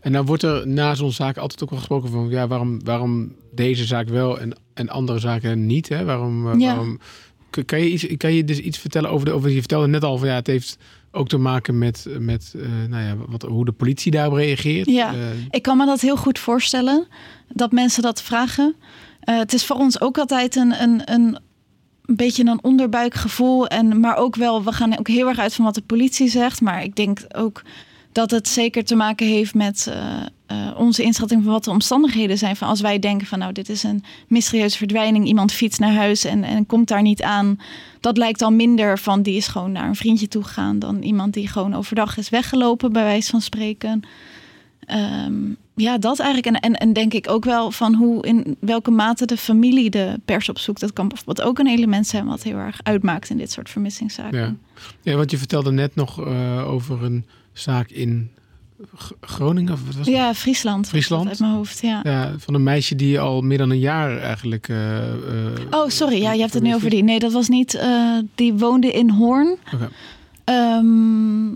En dan wordt er na zo'n zaak altijd ook wel gesproken van ja, waarom, waarom deze zaak wel en, en andere zaken niet? Hè? Waarom, eh, Ja. waarom kan, je iets, kan je dus iets vertellen over de over je vertelde net al van ja, het heeft ook te maken met, met eh, nou ja, wat, hoe de politie daarop reageert. Ja. Ik kan me dat heel goed voorstellen, dat mensen dat vragen. Eh, het is voor ons ook altijd een, een, een, beetje een onderbuikgevoel. En, maar ook wel, we gaan ook heel erg uit van wat de politie zegt. Maar ik denk ook dat het zeker te maken heeft met eh, eh, onze inschatting van wat de omstandigheden zijn. Van als wij denken van nou, dit is een mysterieuze verdwijning. Iemand fietst naar huis en, en komt daar niet aan. Dat lijkt al minder van die is gewoon naar een vriendje toe gegaan. Dan iemand die gewoon overdag is weggelopen, bij wijze van spreken. Ehm, ja, dat eigenlijk. En, en, en denk ik ook wel van hoe in welke mate de familie de pers opzoekt. Dat kan bijvoorbeeld ook een element zijn wat heel erg uitmaakt in dit soort vermissingszaken. Ja. ja, want je vertelde net nog eh, over een zaak in G- Groningen. Of wat was het? Ja, Friesland. Friesland? Uit mijn hoofd, ja. Ja, van een meisje die al meer dan een jaar eigenlijk. eh, eh, Oh, sorry. Ja, je hebt het nu over die. Nee, dat was niet. die woonde in Hoorn. Oké. Ehm,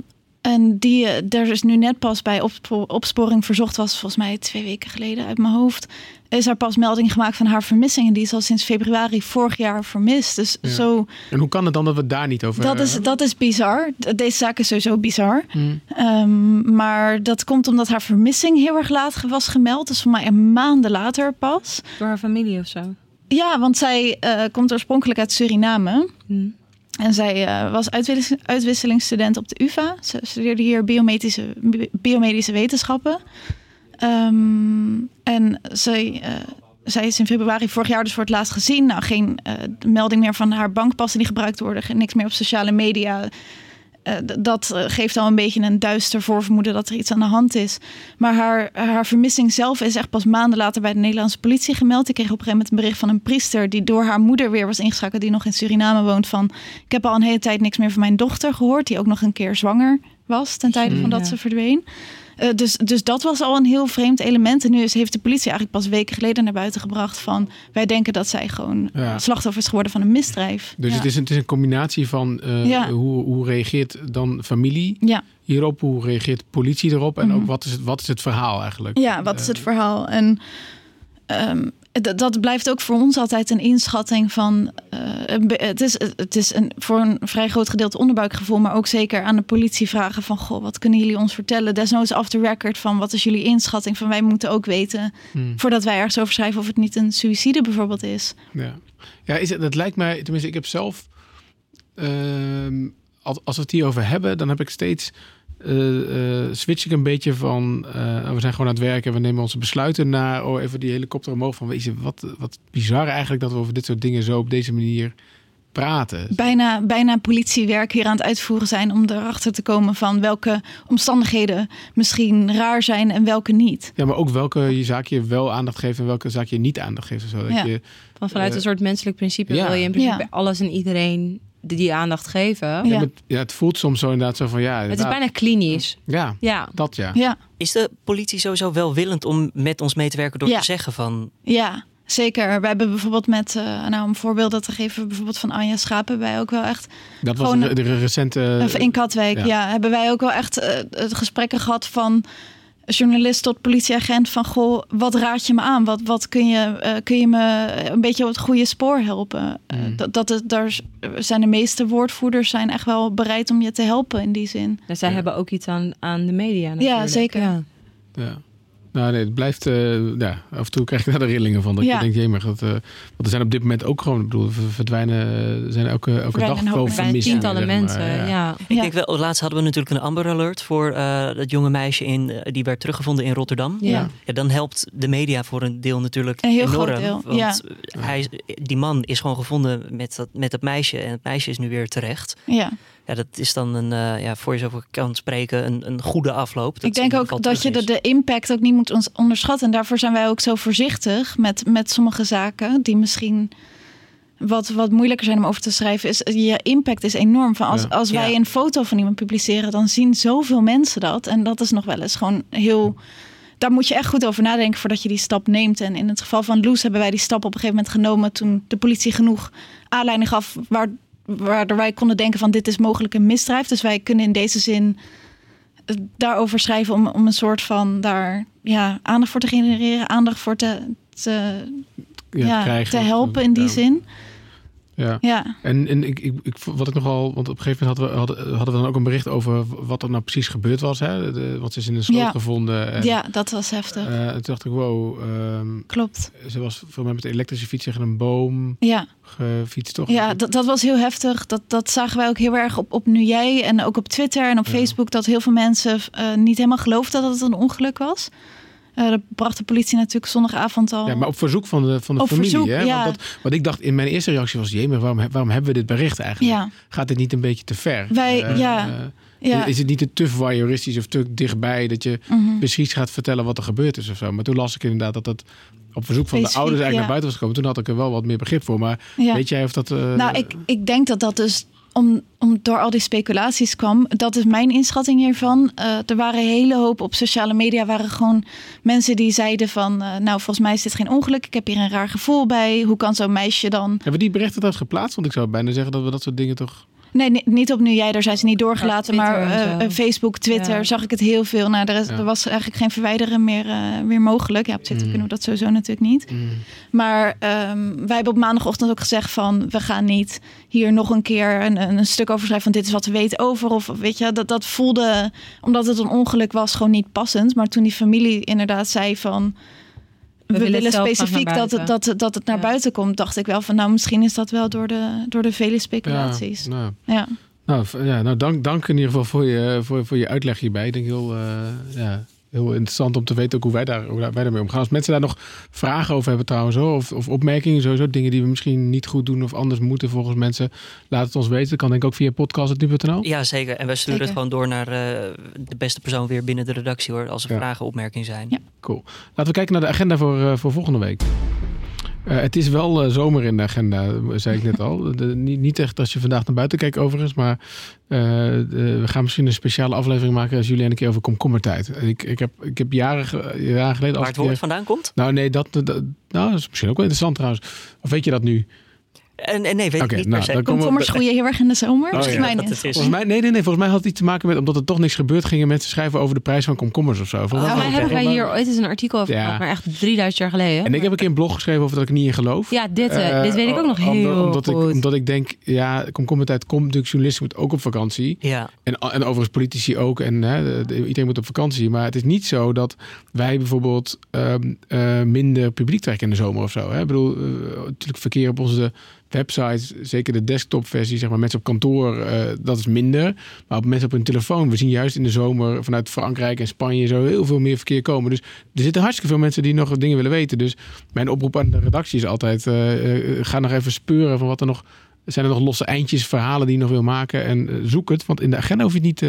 en die, eh, daar is nu net pas bij opspo- opsporing verzocht was, volgens mij twee weken geleden uit mijn hoofd. Is er pas melding gemaakt van haar vermissing. En die is al sinds februari vorig jaar vermist. Dus Ja. zo, En hoe kan het dan dat we daar niet over dat is, hebben? dat is bizar. Deze zaak is sowieso bizar. Hmm. Ehm, maar dat komt omdat haar vermissing heel erg laat was gemeld. Dus voor mij een maanden later pas. Door haar familie of zo. Ja, want zij eh, komt oorspronkelijk uit Suriname. Hm. En zij eh, was uitwissel- uitwisselingsstudent op de UvA. Ze studeerde hier biomedische, bi- biomedische wetenschappen. Ehm, en zij, eh, zij is in februari vorig jaar dus voor het laatst gezien. Nou, geen eh, melding meer van haar bankpassen die gebruikt worden. Niks meer op sociale media. Eh, dat eh, geeft al een beetje een duister voorvermoeden dat er iets aan de hand is. Maar haar, haar vermissing zelf is echt pas maanden later bij de Nederlandse politie gemeld. Ik kreeg op een gegeven moment een bericht van een priester die door haar moeder weer was ingeschakeld, die nog in Suriname woont. Van ik heb al een hele tijd niks meer van mijn dochter gehoord, die ook nog een keer zwanger was ten tijde van Mm. dat Ja. ze verdween. Eh, dus, dus dat was al een heel vreemd element. En nu is, heeft de politie eigenlijk pas weken geleden naar buiten gebracht van wij denken dat zij gewoon Ja. slachtoffer is geworden van een misdrijf. Dus ja. het, is een, het is een combinatie van eh, Ja. hoe, hoe reageert dan familie Ja. hierop, hoe reageert politie erop en Mhm. ook wat is, het, wat is het verhaal eigenlijk? Ja, wat is het verhaal? En ehm, dat blijft ook voor ons altijd een inschatting van. eh, het is, het is een, voor een vrij groot gedeelte onderbuikgevoel, maar ook zeker aan de politie vragen van: Goh, wat kunnen jullie ons vertellen? Desnoods off the record van wat is jullie inschatting? Van wij moeten ook weten, Hmm. voordat wij ergens over schrijven, of het niet een suïcide bijvoorbeeld is. Ja, ja is het, dat lijkt mij, tenminste, ik heb zelf, ehm, als, als we het hierover hebben, dan heb ik steeds, eh, eh, switch ik een beetje van, eh, we zijn gewoon aan het werken, we nemen onze besluiten naar, oh, even die helikopter omhoog van, weet je, wat, wat bizar eigenlijk dat we over dit soort dingen zo op deze manier praten. Bijna, bijna politiewerk hier aan het uitvoeren zijn om erachter te komen van welke omstandigheden misschien raar zijn en welke niet. Ja, maar ook welke je zaak je wel aandacht geeft en welke zaak je niet aandacht geeft. Zo. Dat Ja. je, Van vanuit een soort menselijk principe ja. wil je in principe Ja. alles en iedereen die, die aandacht geven. Ja. het- ja, het voelt soms zo inderdaad zo van, ja, Het is bijna klinisch. Ja, Ja. dat ja. Ja. Is de politie sowieso welwillend om met ons mee te werken door Ja. te zeggen van... Ja, zeker. We hebben bijvoorbeeld met, eh, nou om voorbeelden te geven, bijvoorbeeld van Anja Schapen, wij ook wel echt, Dat was Gewoon- de, de recente... of in Katwijk, ja. ja. hebben wij ook wel echt eh, het gesprekken gehad van journalist tot politieagent van, goh, wat raad je me aan? Wat, wat kun, je, eh, kun je me een beetje op het goede spoor helpen? Eh, Mm. dat, dat het, daar zijn de meeste woordvoerders zijn echt wel bereid om je te helpen in die zin. Dus zij Ja. hebben ook iets aan, aan de media natuurlijk. zeker. Ja. Ja. Nou nee, het blijft, eh, ja, af en toe krijg ik daar de rillingen van. Dat Ja. je denkt, jemig, dat, eh, want er zijn op dit moment ook gewoon, ik bedoel, er verdwijnen, er zijn elke, elke Verdwijnen dag gewoon tientallen maar, mensen, ja. Ik denk wel, laatst hadden we natuurlijk een Amber Alert voor eh, dat jonge meisje in, die werd teruggevonden in Rotterdam. Ja. Ja, dan helpt de media voor een deel natuurlijk Een heel enorm. groot deel, want ja. hij, die man is gewoon gevonden met dat, met dat meisje en het meisje is nu weer terecht. Ja, ja, dat is dan een, eh, ja, voor je zoveel kan spreken, een, een goede afloop. Dat ik denk ook dat je de, impact ook niet moet onderschatten. En daarvoor zijn wij ook zo voorzichtig met, met sommige zaken die misschien wat, wat moeilijker zijn om over te schrijven. Is, je impact is enorm. Van als, Ja. als wij Ja. een foto van iemand publiceren, dan zien zoveel mensen dat. En dat is nog wel eens gewoon heel. Daar moet je echt goed over nadenken voordat je die stap neemt. En in het geval van Loes hebben wij die stap op een gegeven moment genomen toen de politie genoeg aanleiding gaf waar, waardoor wij konden denken van dit is mogelijk een misdrijf. Dus wij kunnen in deze zin eh, daarover schrijven om, om een soort van daar ja, aandacht voor te genereren, aandacht voor te, te, ja, te helpen in die zin. Ja. Ja, En, en ik, ik, ik, wat ik nogal, want op een gegeven moment hadden we, hadden, hadden we dan ook een bericht over wat er nou precies gebeurd was. Hè? De, want ze is in een sloot Ja. gevonden. En, ja, dat was heftig. eh, toen dacht ik, wow, ehm, Klopt. ze was voor mij met een elektrische fiets tegen een boom Ja, gefietst, toch? ja dat, dat was heel heftig. Dat, dat zagen wij ook heel erg op, op Nu Jij en ook op Twitter en op Ja. Facebook. Dat heel veel mensen eh, niet helemaal geloofden dat het een ongeluk was. Dat bracht de politie natuurlijk zondagavond al. Ja, maar op verzoek van de, van de Op familie. verzoek, hè? ja. Want dat, wat ik dacht in mijn eerste reactie was: jee, maar waarom, waarom hebben we dit bericht eigenlijk? ja, Gaat dit niet een beetje te ver? Wij- Eh, ja. eh, ja. Is het niet te, te voyeuristisch of te dichtbij dat je Mhm. precies gaat vertellen wat er gebeurd is of zo? Maar toen las ik inderdaad dat dat op verzoek van de ouders eigenlijk ja. naar buiten was gekomen. Toen had ik er wel wat meer begrip voor. Maar ja. weet jij of dat. Nou, ik, ik denk dat dat dus om, om door al die speculaties kwam. Dat is mijn inschatting hiervan. Eh, er waren een hele hoop op sociale media. waren gewoon mensen die zeiden van... eh, nou, volgens mij is dit geen ongeluk. Ik heb hier een raar gevoel bij. Hoe kan zo'n meisje dan... Hebben we die berichten trouwens geplaatst? Want ik zou bijna zeggen dat we dat soort dingen toch. Nee, ni- niet op nu jij, daar zijn ze niet doorgelaten. Ja, maar eh, eh, Facebook, Twitter Ja. zag ik het heel veel. Nou, er, is, Ja. er was eigenlijk geen verwijderen meer, eh, meer mogelijk. Ja, op Twitter Mm. kunnen we dat sowieso natuurlijk niet. Maar ehm, wij hebben op maandagochtend ook gezegd van... we gaan niet hier nog een keer een, een stuk over schrijven... van dit is wat we weten over. Of weet je, dat, dat voelde, omdat het een ongeluk was, gewoon niet passend. Maar toen die familie inderdaad zei van... We, willen specifiek dat het, dat, het- dat het naar Ja. buiten komt... dacht ik wel van nou, misschien is dat wel door de, door de vele Ja, speculaties. nou, Ja. nou, ja, nou dank, dank in ieder geval voor je, voor, voor je uitleg hierbij. Ik denk heel, eh, ja, heel interessant om te weten ook hoe wij, daar, hoe wij daarmee omgaan. Als mensen daar nog vragen over hebben trouwens, hoor, of, of opmerkingen, sowieso dingen die we misschien niet goed doen of anders moeten volgens mensen, laat het ons weten. Dat kan denk ik ook via podcast.nu.nl. Ja, zeker. En wij sturen Zeker. het gewoon door naar eh, de beste persoon weer binnen de redactie hoor. Als er Ja. vragen, opmerkingen zijn. Ja. Cool. Laten we kijken naar de agenda voor, eh, voor volgende week. Eh, het is wel eh, zomer in de agenda, zei ik net al. De, niet, niet echt als je vandaag naar buiten kijkt overigens, maar eh, de- we gaan misschien een speciale aflevering maken als jullie een keer over komkommertijd. Ik, ik, heb, ik heb jaren, jaren geleden... Waar het woord vandaan komt? Nou nee, dat, dat, nou, dat is misschien ook wel interessant trouwens. Of weet je dat nu? En, en nee, weet ik niet nou, per se. dan komen we- Komkommers groeien heel erg in de zomer. Oh, ja. mij niet. Volgens mij, nee, nee, nee, volgens mij had het iets te maken met, omdat er toch niks gebeurd, gingen mensen schrijven over de prijs van komkommers of zo. Volgens mij was het- hebben wij hier ooit eens een artikel over Ja. gehad, maar echt 3000 jaar geleden. En ik heb een keer een blog geschreven over dat ik niet in geloof. Ja, dit, eh, Eh, dit weet ik ook nog omdat- heel omdat goed. Ik, omdat ik denk, ja, komkommertijd komt natuurlijk, journalisten moeten ook op vakantie. Ja, En, en overigens politici ook. En hè, de- de- iedereen moet op vakantie. Maar het is niet zo dat wij bijvoorbeeld ehm, eh, minder publiek trekken in de zomer of zo. Hè? Ik bedoel, eh, natuurlijk verkeer op onze website, zeker de desktopversie, zeg maar, mensen op kantoor, eh, dat is minder. Maar op mensen op hun telefoon, we zien juist in de zomer vanuit Frankrijk en Spanje zo heel veel meer verkeer komen. Dus er zitten hartstikke veel mensen die nog dingen willen weten. Dus mijn oproep aan de redactie is altijd, eh, eh, ga nog even speuren van wat er nog... Zijn er nog losse eindjes, verhalen die je nog wil maken? En zoek het, want in de agenda hoef je het niet...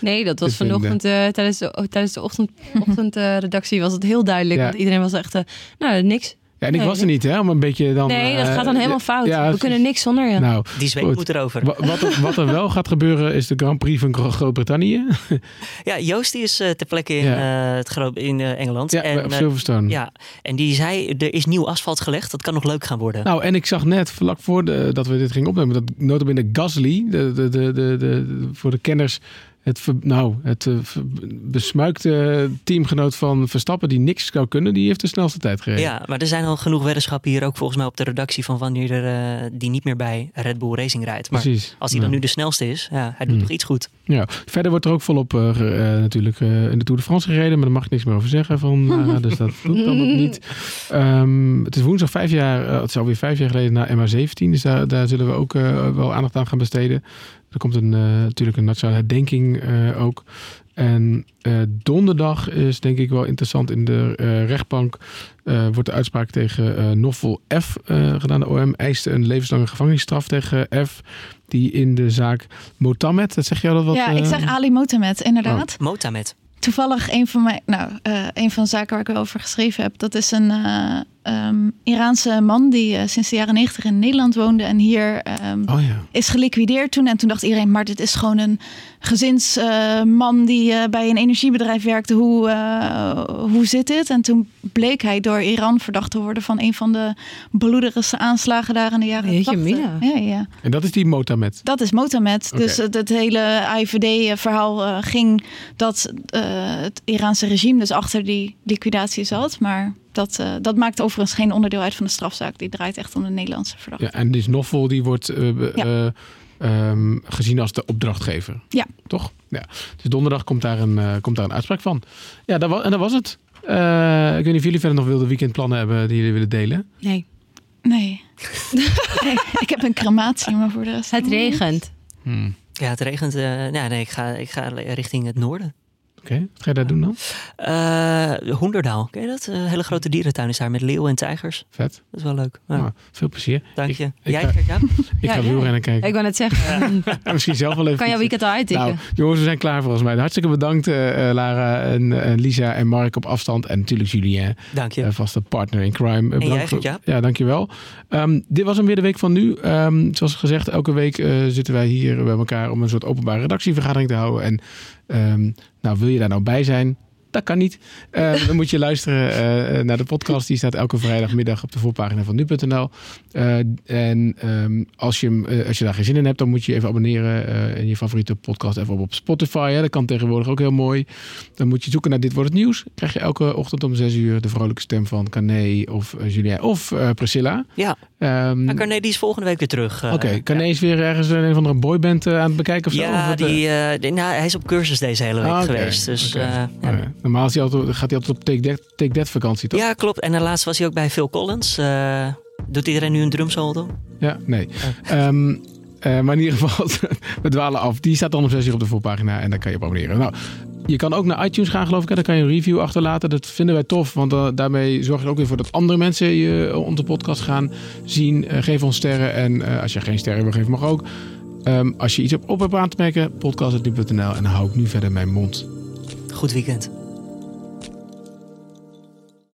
Nee, dat was vanochtend tijdens de, tijdens de ochtend, ochtendredactie was het heel duidelijk. Ja. Want iedereen was echt, nou niks. Ja, en ik Nee, was er niet, hè? Om een beetje dan... nee, dat eh, gaat dan helemaal fout. ja, We kunnen niks zonder je. Nou, die zweep Goed. moet erover. wa- wat er, wat er wel gaat gebeuren is de Grand Prix van Gro- Groot-Brittannië. Ja, Joost die is eh, ter plekke in, Ja. eh, het gro- in eh, Engeland. Ja, en, op Silverstone. ja, en die zei, er is nieuw asfalt gelegd. Dat kan nog leuk gaan worden. Nou, en ik zag net, vlak voor de, dat we dit gingen opnemen, dat notabene Gasly, de, de, de, de, de, voor de kenners, het, ver- nou, het eh, besmuikte teamgenoot van Verstappen, die niks zou kunnen, die heeft de snelste tijd gereden. Ja, maar er zijn al genoeg weddenschappen hier ook volgens mij op de redactie van wanneer er, eh, die niet meer bij Red Bull Racing rijdt. Maar Precies. als hij dan nu de snelste is, ja, hij doet Hmm. toch iets goed. Ja, verder wordt er ook volop eh, natuurlijk in de Tour de France gereden, maar daar mag ik niks meer over zeggen. Van, dus dat doe ik dan ook niet. Ehm, het is woensdag vijf jaar, het is alweer vijf jaar geleden naar MA17, dus daar, daar zullen we ook wel aandacht aan gaan besteden. Er komt een, eh, natuurlijk een nationale herdenking eh, ook. En eh, donderdag is denk ik wel interessant. In de eh, rechtbank eh, wordt de uitspraak tegen eh Noffel F eh, gedaan. De OM eiste een levenslange gevangenisstraf tegen F. Die in de zaak Motamed, dat zeg jij dat wat? ja, ik zeg Ali Motamed, inderdaad. Motamed. Toevallig een van mijn, nou, eh, een van de zaken waar ik wel over geschreven heb. Dat is een eh, ehm, Iraanse man die eh, sinds de jaren negentig in Nederland woonde en hier ehm, Oh ja. is geliquideerd toen. En toen dacht iedereen, maar dit is gewoon een gezinsman die eh, bij een energiebedrijf werkte. Hoe, eh, hoe zit dit? En toen bleek hij door Iran verdacht te worden van een van de bloedigste aanslagen daar in de jaren Jeetje 80. mina. Ja, ja. En dat is die Motamed. Dat is Motamed. Dus het, het hele AIVD-verhaal eh, ging dat eh, het Iraanse regime dus achter die liquidatie zat. Maar dat, eh, dat maakt overigens geen onderdeel uit van de strafzaak. Die draait echt om de Nederlandse verdachte. Ja, en die Noffel die wordt eh, be- Ja. eh, ehm, gezien als de opdrachtgever. Ja. Toch? Ja. Dus donderdag komt daar een, eh, komt daar een uitspraak van. Ja, dat was, en dat was het. Eh, ik weet niet of jullie verder nog wilde weekendplannen hebben die jullie willen delen. Nee, Nee. nee. Ik heb een crematie, maar voor de rest... het regent. Hmm. Ja, het regent. eh, ja, nee, ik ga, ik ga richting het noorden. Oké, wat ga je daar doen dan? Eh Hoenderdaal, ken je dat? Een hele grote dierentuin is daar met leeuwen en tijgers. Vet. Dat is wel leuk. Ja, Nou, veel plezier. dank ik- je. ik Jij, ga- Gert-Jan? Ik Ja, ga wielrennen kijken. Ik wou net zeggen, Ja, misschien zelf wel even. kan jouw weekend al uittikken? Nou, jongens, we zijn klaar volgens mij. Hartstikke bedankt, eh, eh, Lara en, Lisa en Mark op afstand. En natuurlijk Julien, Dank je. vaste partner in crime. Bedankt jij, voor- Gert-Jaap? Ja, dankjewel. Ehm dit was hem weer de week van nu. Ehm, zoals gezegd, elke week eh, zitten wij hier bij elkaar om een soort openbare redactievergadering te houden. En ehm, nou, wil je daar nou bij zijn? Dat kan niet. Eh, dan moet je luisteren eh, naar de podcast. Die staat elke vrijdagmiddag op de voorpagina van nu.nl. Eh, en ehm, als, je, eh, als je daar geen zin in hebt, dan moet je even abonneren in je favoriete podcast. Even op, op Spotify. Hè. Dat kan tegenwoordig ook heel mooi. Dan moet je zoeken naar Dit Wordt Het Nieuws. Krijg je elke ochtend om 6 uur de vrolijke stem van Cané of Julien of Priscilla. Ja, Ehm, maar Carné die is volgende week weer terug. Oké, ja. is weer ergens een of andere boyband aan het bekijken of zo? Ja, of die, die, nou, hij is op cursus deze hele week ah, okay. geweest. Dus, okay. ja. Normaal is hij altijd, gaat hij altijd op Take That, take that vakantie, toch? Ja, klopt. En laatst was hij ook bij Phil Collins. Uh, doet iedereen nu een drumsolo? Ja, nee. Oh. Um, uh, maar in ieder geval, we dwalen af. Die staat dan om 6 uur op de voorpagina en daar kan je op abonneren. Nou, je kan ook naar iTunes gaan, geloof ik. Daar kan je een review achterlaten. Dat vinden wij tof, want uh, daarmee zorg je ook weer voor dat andere mensen je onze podcast gaan zien. Uh, geef ons sterren en als je geen sterren wil geven, mag ook. Um, als je iets op, op hebt aan te merken, podcast.nu.nl en dan hou ik nu verder mijn mond. Goed weekend.